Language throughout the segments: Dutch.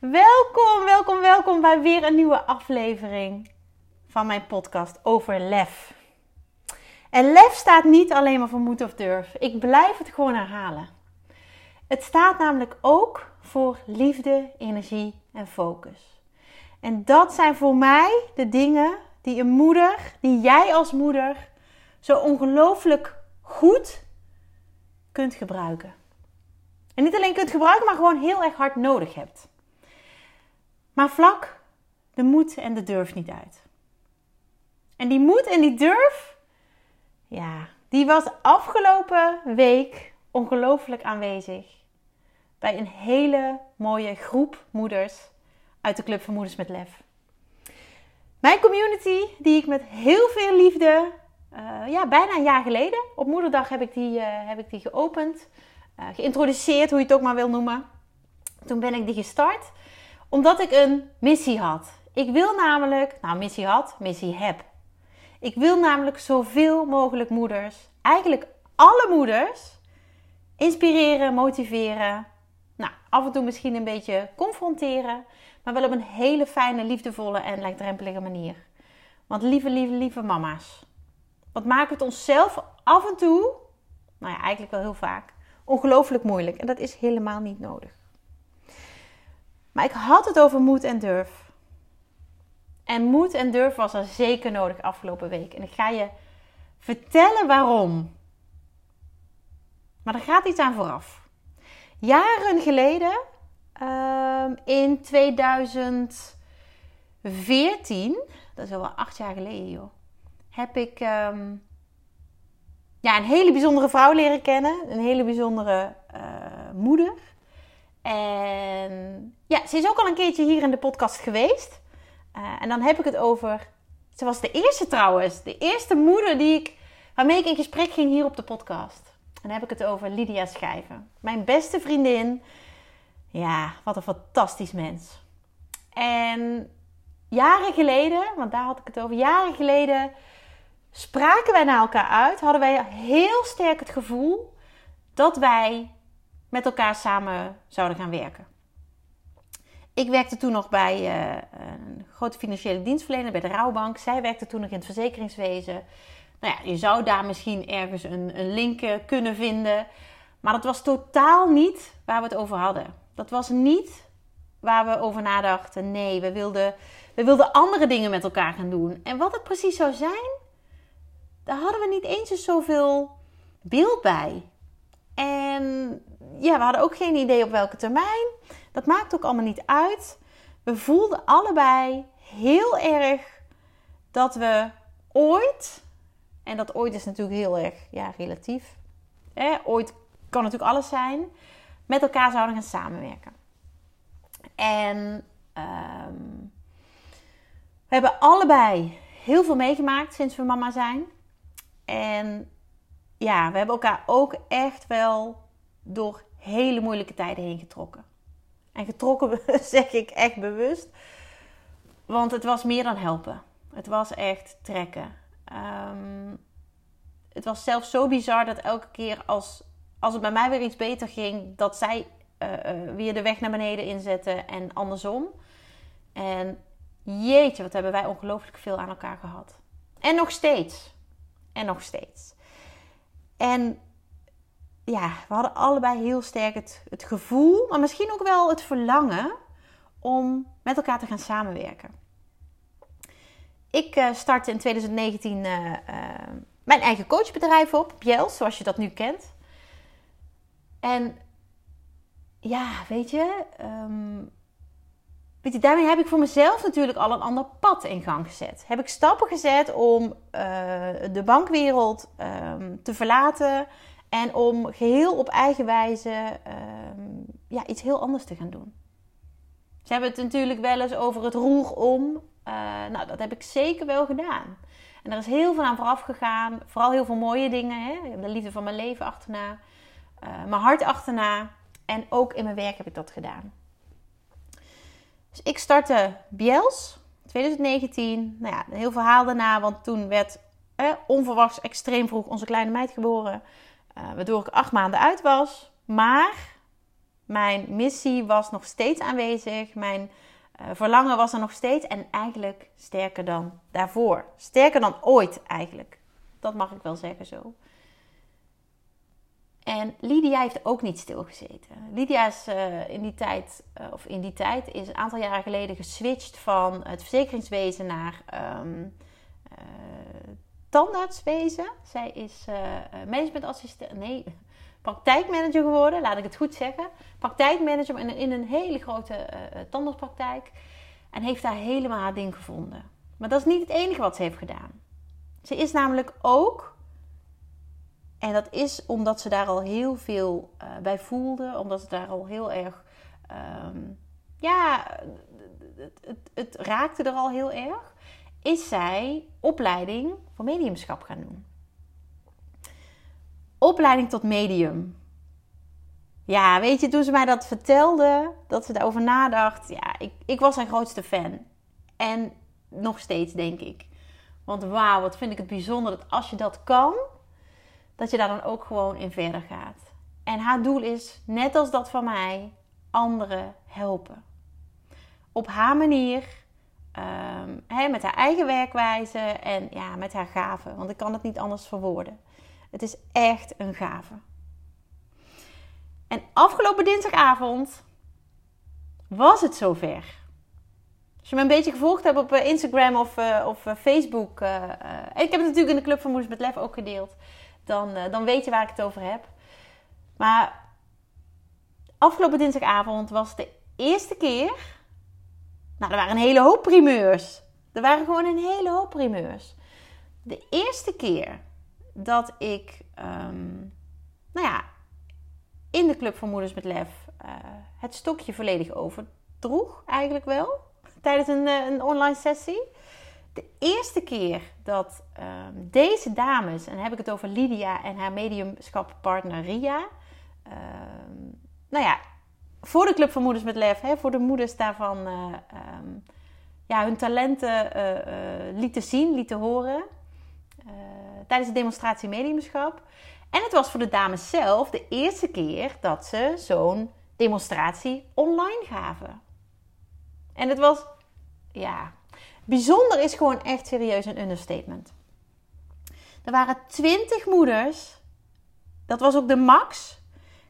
Welkom, welkom, welkom bij weer een nieuwe aflevering van mijn podcast over lef. En lef staat niet alleen maar voor moed of durf. Ik blijf het gewoon herhalen. Het staat namelijk ook voor liefde, energie en focus. En dat zijn voor mij de dingen die een moeder, die jij als moeder, zo ongelooflijk goed kunt gebruiken. En niet alleen kunt gebruiken, maar gewoon heel erg hard nodig hebt. Maar vlak de moed en de durf niet uit. En die moed en die durf, ja, die was afgelopen week ongelooflijk aanwezig bij een hele mooie groep moeders uit de Club van Moeders met Lef. Mijn community, die ik met heel veel liefde, uh, ja, bijna een jaar geleden, op Moederdag heb ik die, uh, heb ik die geopend, uh, geïntroduceerd, hoe je het ook maar wil noemen. Toen ben ik die gestart omdat ik een missie had. Ik wil namelijk, nou missie had, missie heb. Ik wil namelijk zoveel mogelijk moeders, eigenlijk alle moeders, inspireren, motiveren. Nou, af en toe misschien een beetje confronteren, maar wel op een hele fijne, liefdevolle en laagdrempelige manier. Want lieve, lieve, lieve mama's, wat maakt het onszelf af en toe, nou ja, eigenlijk wel heel vaak, ongelooflijk moeilijk. En dat is helemaal niet nodig. Maar ik had het over moed en durf. En moed en durf was er zeker nodig afgelopen week. En ik ga je vertellen waarom. Maar er gaat iets aan vooraf. Jaren geleden, ehm, in 2014, dat is al wel acht jaar geleden joh, heb ik ehm, ja, een hele bijzondere vrouw leren kennen. Een hele bijzondere uh, moeder. En ja, ze is ook al een keertje hier in de podcast geweest. Uh, en dan heb ik het over. Ze was de eerste trouwens. De eerste moeder die ik, waarmee ik in gesprek ging hier op de podcast. En dan heb ik het over Lydia Schijven. Mijn beste vriendin. Ja, wat een fantastisch mens. En jaren geleden, want daar had ik het over. Jaren geleden spraken wij naar elkaar uit. Hadden wij heel sterk het gevoel dat wij met elkaar samen zouden gaan werken. Ik werkte toen nog bij uh, een grote financiële dienstverlener, bij de Rouwbank. Zij werkte toen nog in het verzekeringswezen. Nou ja, je zou daar misschien ergens een, een link eh, kunnen vinden. Maar dat was totaal niet waar we het over hadden. Dat was niet waar we over nadachten. Nee, we wilden, we wilden andere dingen met elkaar gaan doen. En wat het precies zou zijn, daar hadden we niet eens zoveel beeld bij. En ja, we hadden ook geen idee op welke termijn. Dat maakt ook allemaal niet uit. We voelden allebei heel erg dat we ooit, en dat ooit is natuurlijk heel erg ja, relatief. Hè? Ooit kan natuurlijk alles zijn. Met elkaar zouden gaan samenwerken. En um, we hebben allebei heel veel meegemaakt sinds we mama zijn. En ja, we hebben elkaar ook echt wel door hele moeilijke tijden heen getrokken. En getrokken zeg ik echt bewust. Want het was meer dan helpen. Het was echt trekken. Um, het was zelfs zo bizar dat elke keer als, als het bij mij weer iets beter ging, dat zij uh, uh, weer de weg naar beneden inzette en andersom. En jeetje, wat hebben wij ongelooflijk veel aan elkaar gehad. En nog steeds. En nog steeds. En ja, we hadden allebei heel sterk het, het gevoel, maar misschien ook wel het verlangen om met elkaar te gaan samenwerken. Ik uh, startte in 2019 uh, uh, mijn eigen coachbedrijf op, Bjels, zoals je dat nu kent. En ja, weet je, um, weet je, daarmee heb ik voor mezelf natuurlijk al een ander pad in gang gezet. Heb ik stappen gezet om eh, de bankwereld um, te verlaten en om geheel op eigen wijze um, ja, iets heel anders te gaan doen. Ze hebben het natuurlijk wel eens over het roer om. nou, dat heb ik zeker wel gedaan. En er is heel veel aan vooraf gegaan. Vooral heel veel mooie dingen. Hè? De liefde van mijn leven achterna. Uh, mijn hart achterna. En ook in mijn werk heb ik dat gedaan. Dus ik startte Biels 2019. Nou ja, een heel verhaal daarna. Want toen werd eh, onverwachts extreem vroeg onze kleine meid geboren. Uh, waardoor ik acht maanden uit was. Maar mijn missie was nog steeds aanwezig. Mijn uh, verlangen was er nog steeds. En eigenlijk sterker dan daarvoor. Sterker dan ooit eigenlijk. Dat mag ik wel zeggen zo. En Lydia heeft ook niet stilgezeten. Lydia is uh, in die tijd, of in die tijd, is een aantal jaren geleden geswitcht van het verzekeringswezen naar um, tandartswezen. Zij is managementassistent, nee, praktijkmanager geworden, laat ik het goed zeggen. Praktijkmanager in, in een hele grote tandartspraktijk. En heeft daar helemaal haar ding gevonden. Maar dat is niet het enige wat ze heeft gedaan. Ze is namelijk ook en dat is omdat ze daar al heel veel uh, bij voelde, omdat ze daar al heel erg. Um, ja, het, het, het, raakte er al heel erg. Is zij opleiding voor mediumschap gaan doen? Opleiding tot medium. Ja, weet je, toen ze mij dat vertelde, dat ze daarover nadacht, ja, ik, ik was haar grootste fan. En nog steeds, denk ik. Want wauw, wat vind ik het bijzonder dat als je dat kan, dat je daar dan ook gewoon in verder gaat. En haar doel is, net als dat van mij, anderen helpen. Op haar manier, um, met haar eigen werkwijze en ja, met haar gaven. Want ik kan het niet anders verwoorden. Het is echt een gave. En afgelopen dinsdagavond was het zover. Als je me een beetje gevolgd hebt op eh, Instagram of, uh, of uh, Facebook. Ik heb het natuurlijk in de Club van Moeders met Lef ook gedeeld dan, dan weet je waar ik het over heb. Maar afgelopen dinsdagavond was de eerste keer. Nou, er waren een hele hoop primeurs. Er waren gewoon een hele hoop primeurs. De eerste keer dat ik, um, nou ja, in de Club van Moeders met Lef uh, het stokje volledig overdroeg, eigenlijk wel. Tijdens een, uh, een online sessie de eerste keer dat um, deze dames, en dan heb ik het over Lydia en haar mediumschappartner Ria, um, nou ja, voor de Club van Moeders met Lef, hè, voor de moeders daarvan uh, um, ja, hun talenten uh, uh, lieten zien, lieten horen tijdens de demonstratie mediumschap. En het was voor de dames zelf de eerste keer dat ze zo'n demonstratie online gaven. En het was, ja, Bijzonder is gewoon echt serieus een understatement. Er waren twintig moeders. Dat was ook de max.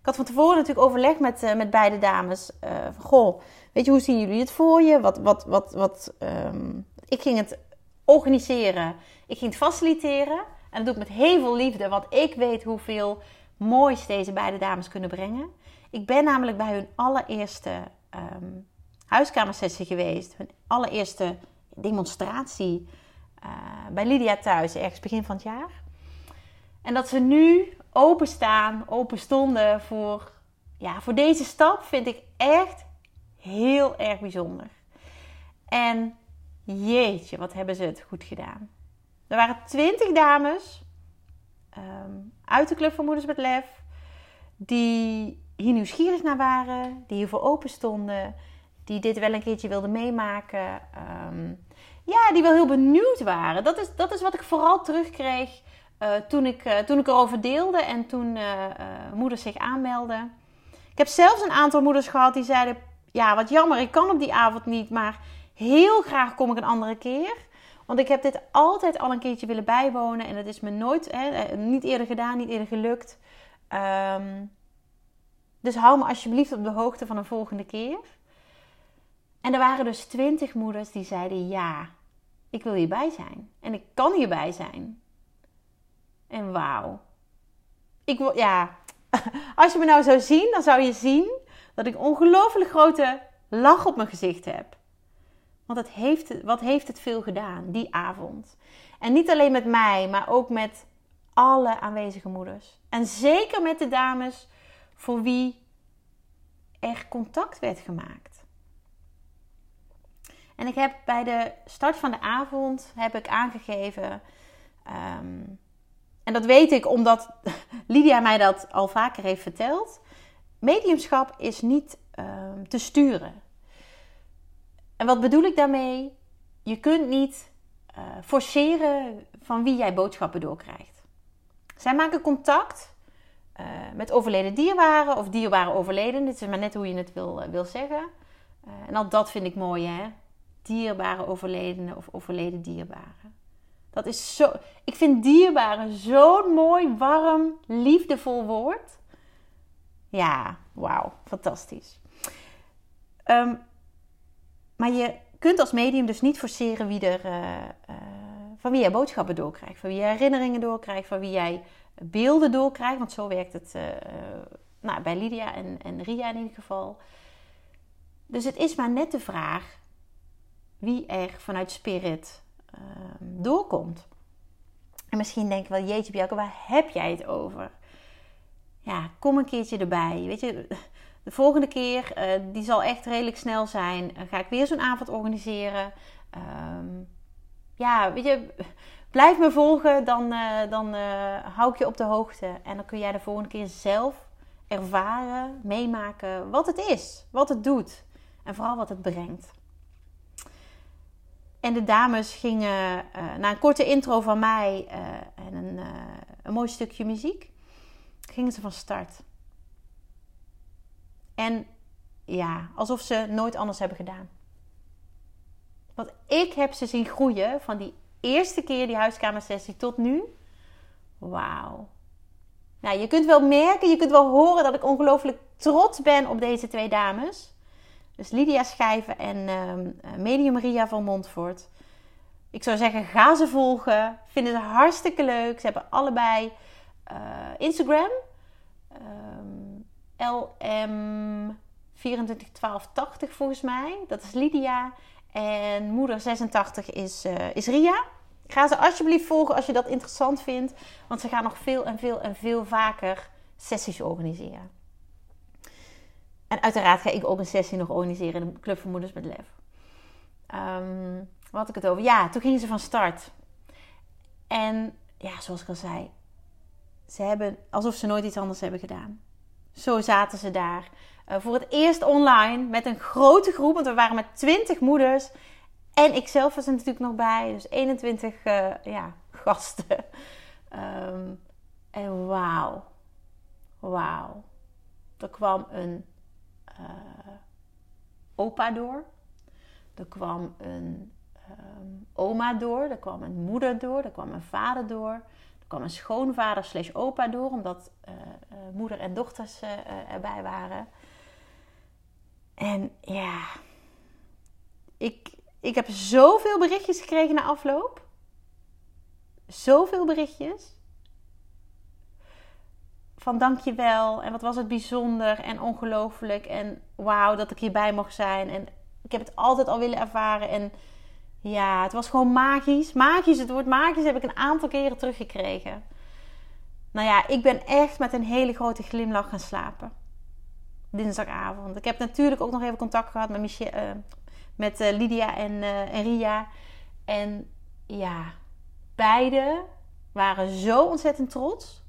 Had van tevoren natuurlijk overleg met, uh, met beide dames. Uh, van, goh, weet je, hoe zien jullie het voor je? Wat, wat, wat, wat, um, ik ging het organiseren. Ik ging het faciliteren. En dat doe ik met heel veel liefde. Want ik weet hoeveel moois deze beide dames kunnen brengen. Ik ben namelijk bij hun allereerste um, huiskamersessie geweest. Hun allereerste demonstratie uh, bij Lydia thuis, ergens begin van het jaar. En dat ze nu openstaan, open stonden voor, ja, voor deze stap, vind ik echt heel erg bijzonder. En jeetje, wat hebben ze het goed gedaan. Er waren twintig dames um, uit de Club van Moeders met Lef, die hier nieuwsgierig naar waren, die hiervoor open stonden, die dit wel een keertje wilden meemaken. Um, ja, die wel heel benieuwd waren. Dat is, dat is wat ik vooral terugkreeg uh, toen, ik, uh, toen ik erover deelde en toen uh, moeders zich aanmelden. Ik heb zelfs een aantal moeders gehad die zeiden: Ja, wat jammer, ik kan op die avond niet, maar heel graag kom ik een andere keer. Want ik heb dit altijd al een keertje willen bijwonen en het is me nooit, hè, niet eerder gedaan, niet eerder gelukt. Um, dus hou me alsjeblieft op de hoogte van een volgende keer. En er waren dus twintig moeders die zeiden ja ik wil hierbij zijn. En ik kan hierbij zijn. En wauw. Ik wil, ja. Als je me nou zou zien, dan zou je zien dat ik ongelooflijk grote lach op mijn gezicht heb. Want het heeft, wat heeft het veel gedaan die avond. En niet alleen met mij, maar ook met alle aanwezige moeders. En zeker met de dames voor wie er contact werd gemaakt. En ik heb bij de start van de avond heb ik aangegeven. ehm, en dat weet ik omdat Lydia mij dat al vaker heeft verteld. Mediumschap is niet ehm, te sturen. En wat bedoel ik daarmee? Je kunt niet eh, forceren van wie jij boodschappen doorkrijgt. Zij maken contact eh, met overleden dierbaren of dierbare overleden. Dit is maar net hoe je het wil, eh, wil zeggen. En al dat vind ik mooi, hè? Dierbare overledenen of overleden dierbaren. Dat is zo. Ik vind dierbaren zo'n mooi, warm, liefdevol woord. Ja, wauw, fantastisch. Ehm, maar je kunt als medium dus niet forceren wie er, eh, eh, van wie jij boodschappen doorkrijgt, van wie jij herinneringen doorkrijgt, van wie jij beelden doorkrijgt. Want zo werkt het eh, nou, bij Lydia en, en Ria in ieder geval. Dus het is maar net de vraag wie er vanuit spirit ehm, doorkomt. En misschien denk je wel, jeetje Bjelke, waar heb jij het over? Ja, kom een keertje erbij. Weet je, de volgende keer, eh, die zal echt redelijk snel zijn, eh, ga ik weer zo'n avond organiseren. Ehm, ja, weet je, blijf me volgen, dan, eh, dan hou ik je op de hoogte. En dan kun jij de volgende keer zelf ervaren, meemaken wat het is, wat het doet en vooral wat het brengt. En de dames gingen eh, na een korte intro van mij eh, en een, eh, een mooi stukje muziek, gingen ze van start. En ja, alsof ze nooit anders hebben gedaan. Want ik heb ze zien groeien van die eerste keer die huiskamersessie tot nu. Wauw. Nou, je kunt wel merken, je kunt wel horen dat ik ongelooflijk trots ben op deze twee dames. Dus Lydia Schijven en ehm, Medium Ria van Montfort. Ik zou zeggen, ga ze volgen. Vinden ze hartstikke leuk. Ze hebben allebei eh, Instagram. Ehm, LM241280 volgens mij. Dat is Lydia. En moeder 86 is, eh, is Ria. Ga ze alsjeblieft volgen als je dat interessant vindt. Want ze gaan nog veel en veel en veel vaker sessies organiseren. En uiteraard ga ik ook een sessie nog organiseren in de Club van Moeders met Lef. Ehm, wat had ik het over? Ja, toen gingen ze van start. En ja, zoals ik al zei, ze hebben alsof ze nooit iets anders hebben gedaan. Zo zaten ze daar. Uh, voor het eerst online met een grote groep, want we waren met 20 moeders. En ik zelf was er natuurlijk nog bij, dus 21 uh, ja, gasten. Um, en wauw, wauw. Er kwam een uh, opa door. Er kwam een um, oma door. Er kwam een moeder door. Er kwam een vader door. Er kwam een schoonvader slash opa door. Omdat uh, uh, moeder en dochters erbij waren. En ja... Ik, ik heb zoveel berichtjes gekregen na afloop. Zoveel berichtjes van dankjewel en wat was het bijzonder en ongelooflijk en wauw dat ik hierbij mocht zijn en ik heb het altijd al willen ervaren en ja, het was gewoon magisch. Magisch, het woord magisch heb ik een aantal keren teruggekregen. Nou ja, ik ben echt met een hele grote glimlach gaan slapen. Dinsdagavond. Ik heb natuurlijk ook nog even contact gehad met, Michel, uh, met uh, Lydia en, uh, en Ria. En ja, beide waren zo ontzettend trots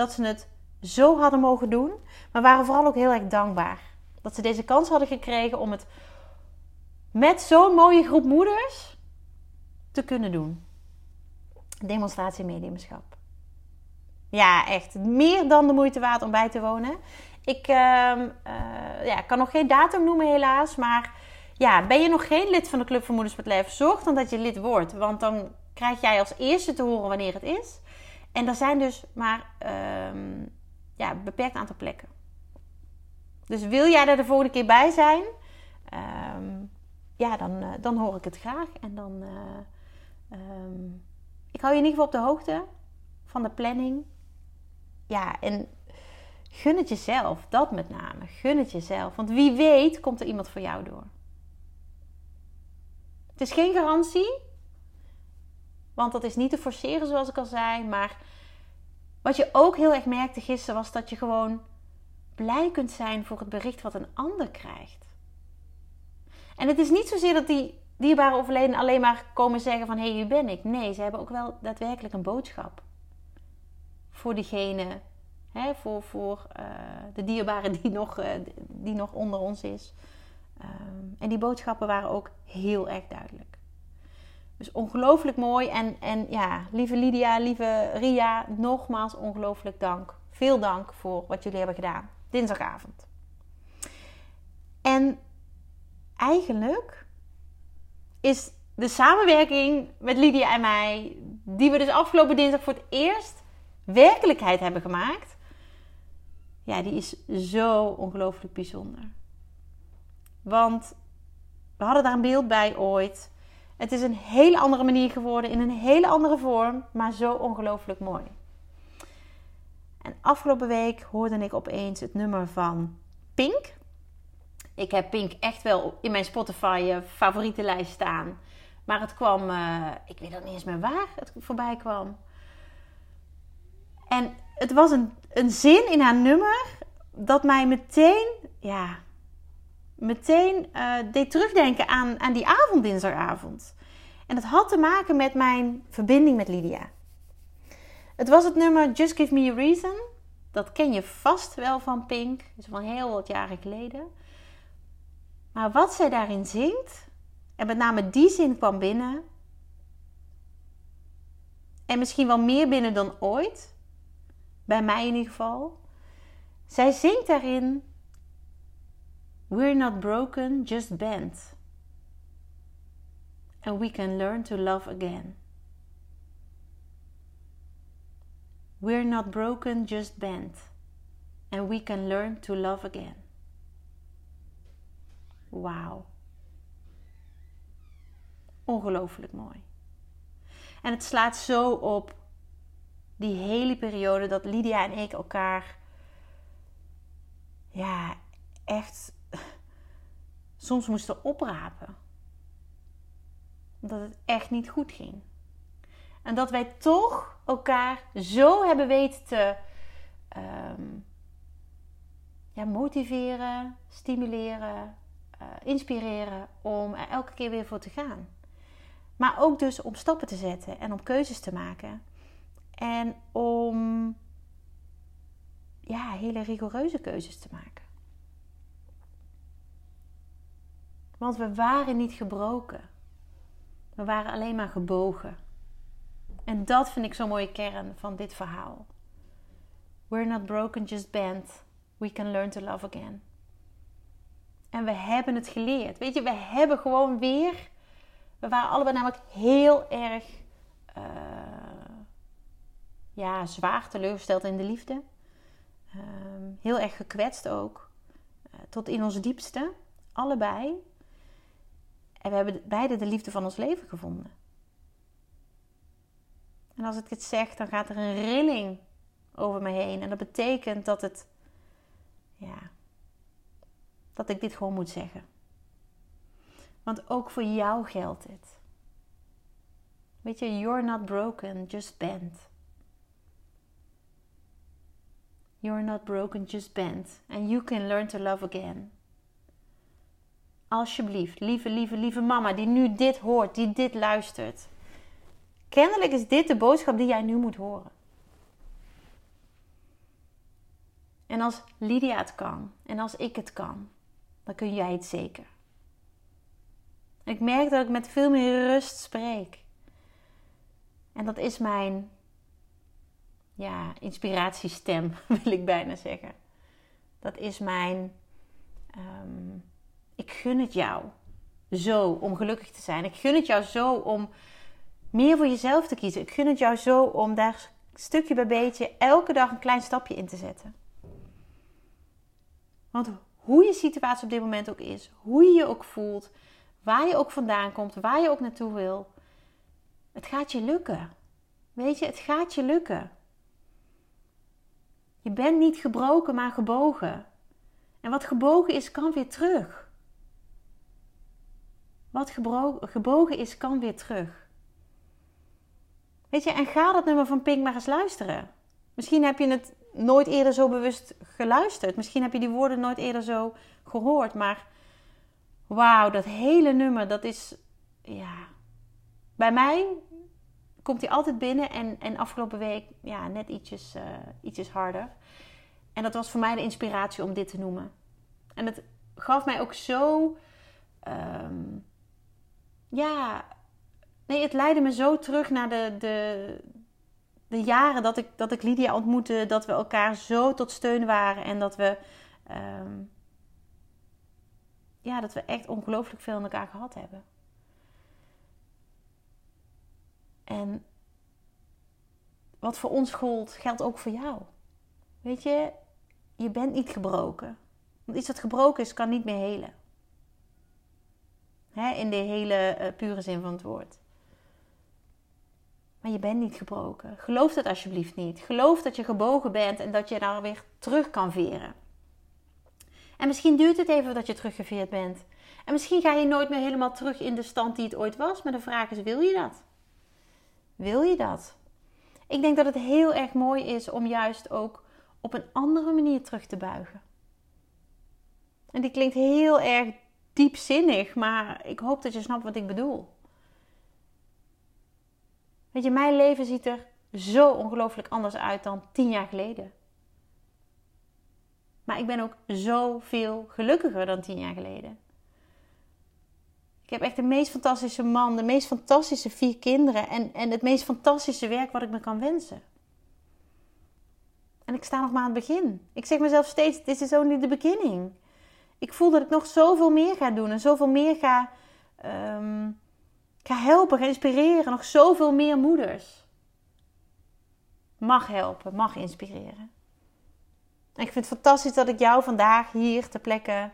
dat ze het zo hadden mogen doen. Maar waren vooral ook heel erg dankbaar. Dat ze deze kans hadden gekregen om het met zo'n mooie groep moeders te kunnen doen. Demonstratie mediumschap. Ja, echt. Meer dan de moeite waard om bij te wonen. Ik uh, uh, ja, kan nog geen datum noemen helaas. Maar ja, ben je nog geen lid van de Club van Moeders met Leven? Zorg dan dat je lid wordt. Want dan krijg jij als eerste te horen wanneer het is. En er zijn dus maar um, ja, een beperkt aantal plekken. Dus wil jij er de volgende keer bij zijn? Um, ja, dan, uh, dan hoor ik het graag. En dan. Uh, um, ik hou je in ieder geval op de hoogte van de planning. Ja, en gun het jezelf. Dat met name. Gun het jezelf. Want wie weet komt er iemand voor jou door. Het is geen garantie. Want dat is niet te forceren, zoals ik al zei. Maar wat je ook heel erg merkte gisteren was dat je gewoon blij kunt zijn voor het bericht wat een ander krijgt. En het is niet zozeer dat die dierbare overleden alleen maar komen zeggen van... hé, hey, hier ben ik. Nee, ze hebben ook wel daadwerkelijk een boodschap. Voor diegene, hè, voor, voor uh, de dierbare die nog, uh, die nog onder ons is. Um, en die boodschappen waren ook heel erg duidelijk. Dus ongelooflijk mooi. En, en ja, lieve Lydia, lieve Ria, nogmaals ongelooflijk dank. Veel dank voor wat jullie hebben gedaan. Dinsdagavond. En eigenlijk is de samenwerking met Lydia en mij, die we dus afgelopen dinsdag voor het eerst werkelijkheid hebben gemaakt, ja, die is zo ongelooflijk bijzonder. Want we hadden daar een beeld bij ooit. Het is een hele andere manier geworden, in een hele andere vorm, maar zo ongelooflijk mooi. En afgelopen week hoorde ik opeens het nummer van Pink. Ik heb Pink echt wel in mijn Spotify uh, favorietenlijst staan. Maar het kwam, uh, ik weet ook niet eens meer waar het voorbij kwam. En het was een, een zin in haar nummer dat mij meteen, ja, meteen uh, deed terugdenken aan, aan die avond, dinsdagavond. En dat had te maken met mijn verbinding met Lydia. Het was het nummer Just Give Me a Reason. Dat ken je vast wel van Pink. Dat is van heel wat jaren geleden. Maar wat zij daarin zingt, en met name die zin kwam binnen. En misschien wel meer binnen dan ooit. Bij mij in ieder geval. Zij zingt daarin: We're not broken, just bent. And we can learn to love again. We're not broken, just bent. And we can learn to love again. Wauw. Ongelooflijk mooi. En het slaat zo op die hele periode dat Lydia en ik elkaar ja, echt soms moesten oprapen. Dat het echt niet goed ging. En dat wij toch elkaar zo hebben weten te um, ja, motiveren, stimuleren, uh, inspireren om er elke keer weer voor te gaan. Maar ook dus om stappen te zetten en om keuzes te maken. En om ja, hele rigoureuze keuzes te maken. Want we waren niet gebroken. We waren alleen maar gebogen. En dat vind ik zo'n mooie kern van dit verhaal. We're not broken, just bent. We can learn to love again. En we hebben het geleerd. Weet je, we hebben gewoon weer. We waren allebei namelijk heel erg. Uh, ja, zwaar teleurgesteld in de liefde. Um, heel erg gekwetst ook. Uh, tot in ons diepste. Allebei. En we hebben beide de liefde van ons leven gevonden. En als ik dit zeg, dan gaat er een rilling over me heen. En dat betekent dat het, ja, dat ik dit gewoon moet zeggen. Want ook voor jou geldt dit. Weet je, you're not broken, just bent. You're not broken, just bent. And you can learn to love again. Alsjeblieft, lieve, lieve, lieve mama die nu dit hoort, die dit luistert. Kennelijk is dit de boodschap die jij nu moet horen. En als Lydia het kan en als ik het kan, dan kun jij het zeker. ik merk dat ik met veel meer rust spreek. En dat is mijn ja, inspiratiestem, wil ik bijna zeggen. Dat is mijn. Um, ik gun het jou zo om gelukkig te zijn. Ik gun het jou zo om meer voor jezelf te kiezen. Ik gun het jou zo om daar stukje bij beetje elke dag een klein stapje in te zetten. Want hoe je situatie op dit moment ook is, hoe je je ook voelt, waar je ook vandaan komt, waar je ook naartoe wil, het gaat je lukken. Weet je, het gaat je lukken. Je bent niet gebroken, maar gebogen. En wat gebogen is, kan weer terug. Wat gebogen is, kan weer terug. Weet je, en ga dat nummer van Pink maar eens luisteren. Misschien heb je het nooit eerder zo bewust geluisterd. Misschien heb je die woorden nooit eerder zo gehoord. Maar Wauw, dat hele nummer, dat is, ja, bij mij komt hij altijd binnen en, en afgelopen week, ja, net ietsjes, uh, ietsjes harder. En dat was voor mij de inspiratie om dit te noemen. En het gaf mij ook zo, ehm, ja, nee, het leidde me zo terug naar de, de, de jaren dat ik, dat ik Lydia ontmoette, dat we elkaar zo tot steun waren en dat we, ehm, ja, dat we echt ongelooflijk veel in elkaar gehad hebben. En wat voor ons gold, geldt ook voor jou. Weet je, je bent niet gebroken. Want iets dat gebroken is, kan niet meer helen. In de hele uh, pure zin van het woord. Maar je bent niet gebroken. Geloof dat alsjeblieft niet. Geloof dat je gebogen bent en dat je daar weer terug kan veren. En misschien duurt het even dat je teruggeveerd bent. En misschien ga je nooit meer helemaal terug in de stand die het ooit was. Maar de vraag is: wil je dat? Wil je dat? Ik denk dat het heel erg mooi is om juist ook op een andere manier terug te buigen. En die klinkt heel erg diepzinnig, maar ik hoop dat je snapt wat ik bedoel. Weet je, mijn leven ziet er zo ongelooflijk anders uit dan tien jaar geleden. Maar ik ben ook zoveel gelukkiger dan tien jaar geleden. Ik heb echt de meest fantastische man, de meest fantastische vier kinderen en, en het meest fantastische werk wat ik me kan wensen. En ik sta nog maar aan het begin. Ik zeg mezelf steeds: dit is only the beginning. Ik voel dat ik nog zoveel meer ga doen en zoveel meer ga, um, ga helpen, ga inspireren. Nog zoveel meer moeders. Mag helpen, mag inspireren. En ik vind het fantastisch dat ik jou vandaag hier ter plekke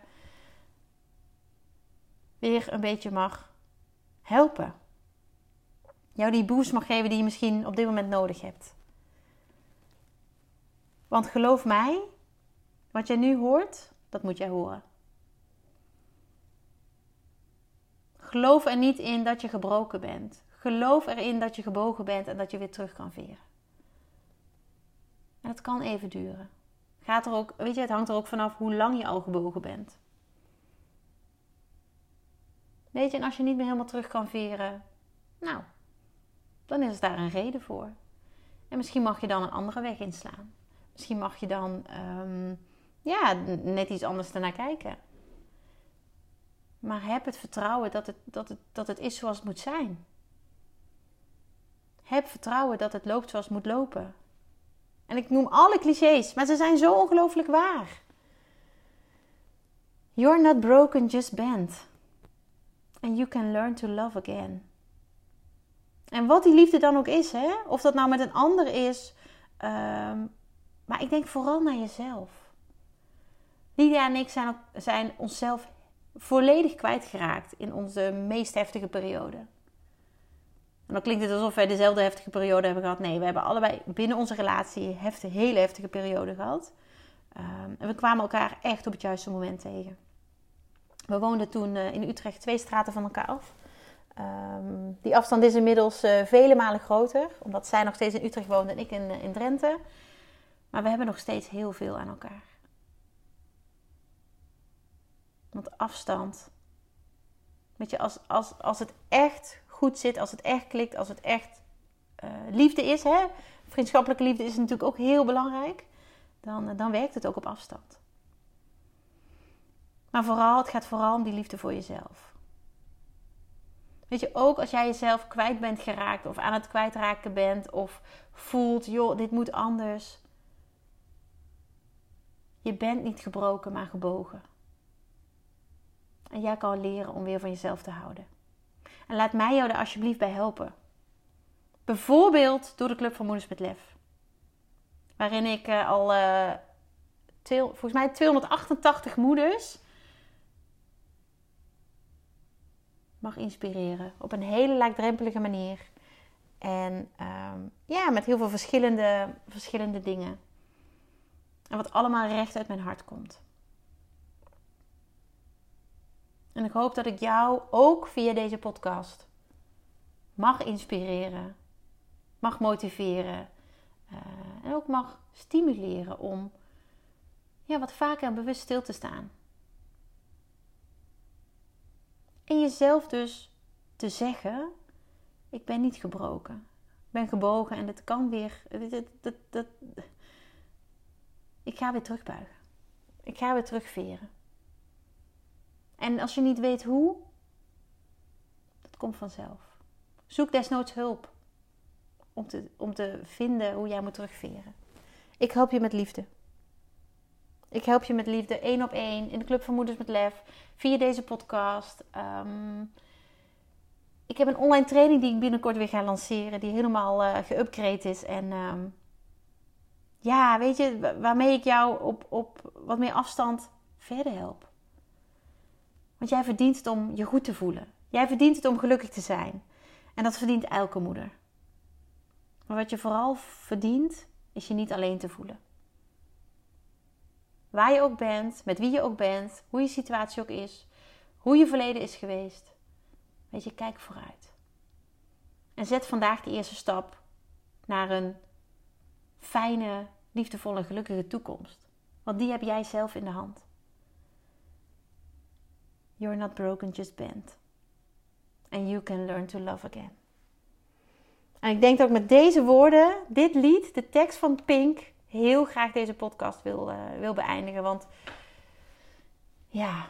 weer een beetje mag helpen. Jou die boost mag geven die je misschien op dit moment nodig hebt. Want geloof mij, wat jij nu hoort, dat moet jij horen. Geloof er niet in dat je gebroken bent. Geloof erin dat je gebogen bent en dat je weer terug kan veren. En het kan even duren. Gaat er ook, weet je, het hangt er ook vanaf hoe lang je al gebogen bent. Weet je, en als je niet meer helemaal terug kan veren, nou, dan is daar een reden voor. En misschien mag je dan een andere weg inslaan. Misschien mag je dan ehm, ja, net iets anders ernaar kijken. Maar heb het vertrouwen dat het, dat, het, dat het is zoals het moet zijn. Heb vertrouwen dat het loopt zoals het moet lopen. En ik noem alle clichés, maar ze zijn zo ongelooflijk waar. You're not broken, just bent. And you can learn to love again. En wat die liefde dan ook is, hè? of dat nou met een ander is, um, maar ik denk vooral naar jezelf. Lydia en ik zijn, zijn onszelf volledig kwijtgeraakt in onze meest heftige periode. En dan klinkt het alsof wij dezelfde heftige periode hebben gehad. Nee, we hebben allebei binnen onze relatie heftige, hele heftige periode gehad. Um, en we kwamen elkaar echt op het juiste moment tegen. We woonden toen uh, in Utrecht twee straten van elkaar af. Um, die afstand is inmiddels uh, vele malen groter, omdat zij nog steeds in Utrecht woonde en ik in, uh, in Drenthe. Maar we hebben nog steeds heel veel aan elkaar. Want afstand. Weet je, als, als, als het echt goed zit, als het echt klikt, als het echt uh, liefde is, hè? vriendschappelijke liefde is natuurlijk ook heel belangrijk, dan, dan werkt het ook op afstand. Maar vooral, het gaat vooral om die liefde voor jezelf. Weet je, ook als jij jezelf kwijt bent geraakt of aan het kwijtraken bent of voelt, joh, dit moet anders. Je bent niet gebroken, maar gebogen. En jij kan leren om weer van jezelf te houden. En laat mij jou er alsjeblieft bij helpen. Bijvoorbeeld door de Club van Moeders met Lef. Waarin ik uh, al, uh, volgens mij 288 moeders mag inspireren. Op een hele laagdrempelige manier. En um, ja, met heel veel verschillende, verschillende dingen. En wat allemaal recht uit mijn hart komt. En ik hoop dat ik jou ook via deze podcast mag inspireren, mag motiveren uh, en ook mag stimuleren om ja, wat vaker bewust stil te staan. En jezelf dus te zeggen: Ik ben niet gebroken. Ik ben gebogen en het kan weer. Ik ga weer terugbuigen. Ik ga weer terugveren. En als je niet weet hoe, dat komt vanzelf. Zoek desnoods hulp om te, om te vinden hoe jij moet terugveren. Ik help je met liefde. Ik help je met liefde één op één in de Club van Moeders met Lef via deze podcast. Ehm, ik heb een online training die ik binnenkort weer ga lanceren, die helemaal uh, is. En ehm, ja, weet je, waarmee ik jou op, op wat meer afstand verder help. Want jij verdient het om je goed te voelen. Jij verdient het om gelukkig te zijn. En dat verdient elke moeder. Maar wat je vooral verdient, is je niet alleen te voelen. Waar je ook bent, met wie je ook bent, hoe je situatie ook is, hoe je verleden is geweest. Weet je, kijk vooruit. En zet vandaag de eerste stap naar een fijne, liefdevolle, gelukkige toekomst. Want die heb jij zelf in de hand. You're not broken, just bent. And you can learn to love again. En ik denk dat ik met deze woorden, dit lied, de tekst van Pink, heel graag deze podcast wil, uh, wil beëindigen. Want ja,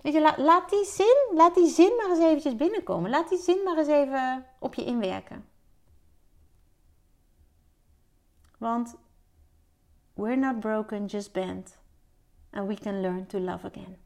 weet je, laat die zin, laat die zin maar eens eventjes binnenkomen. Laat die zin maar eens even op je inwerken. Want we're not broken, just bent. And we can learn to love again.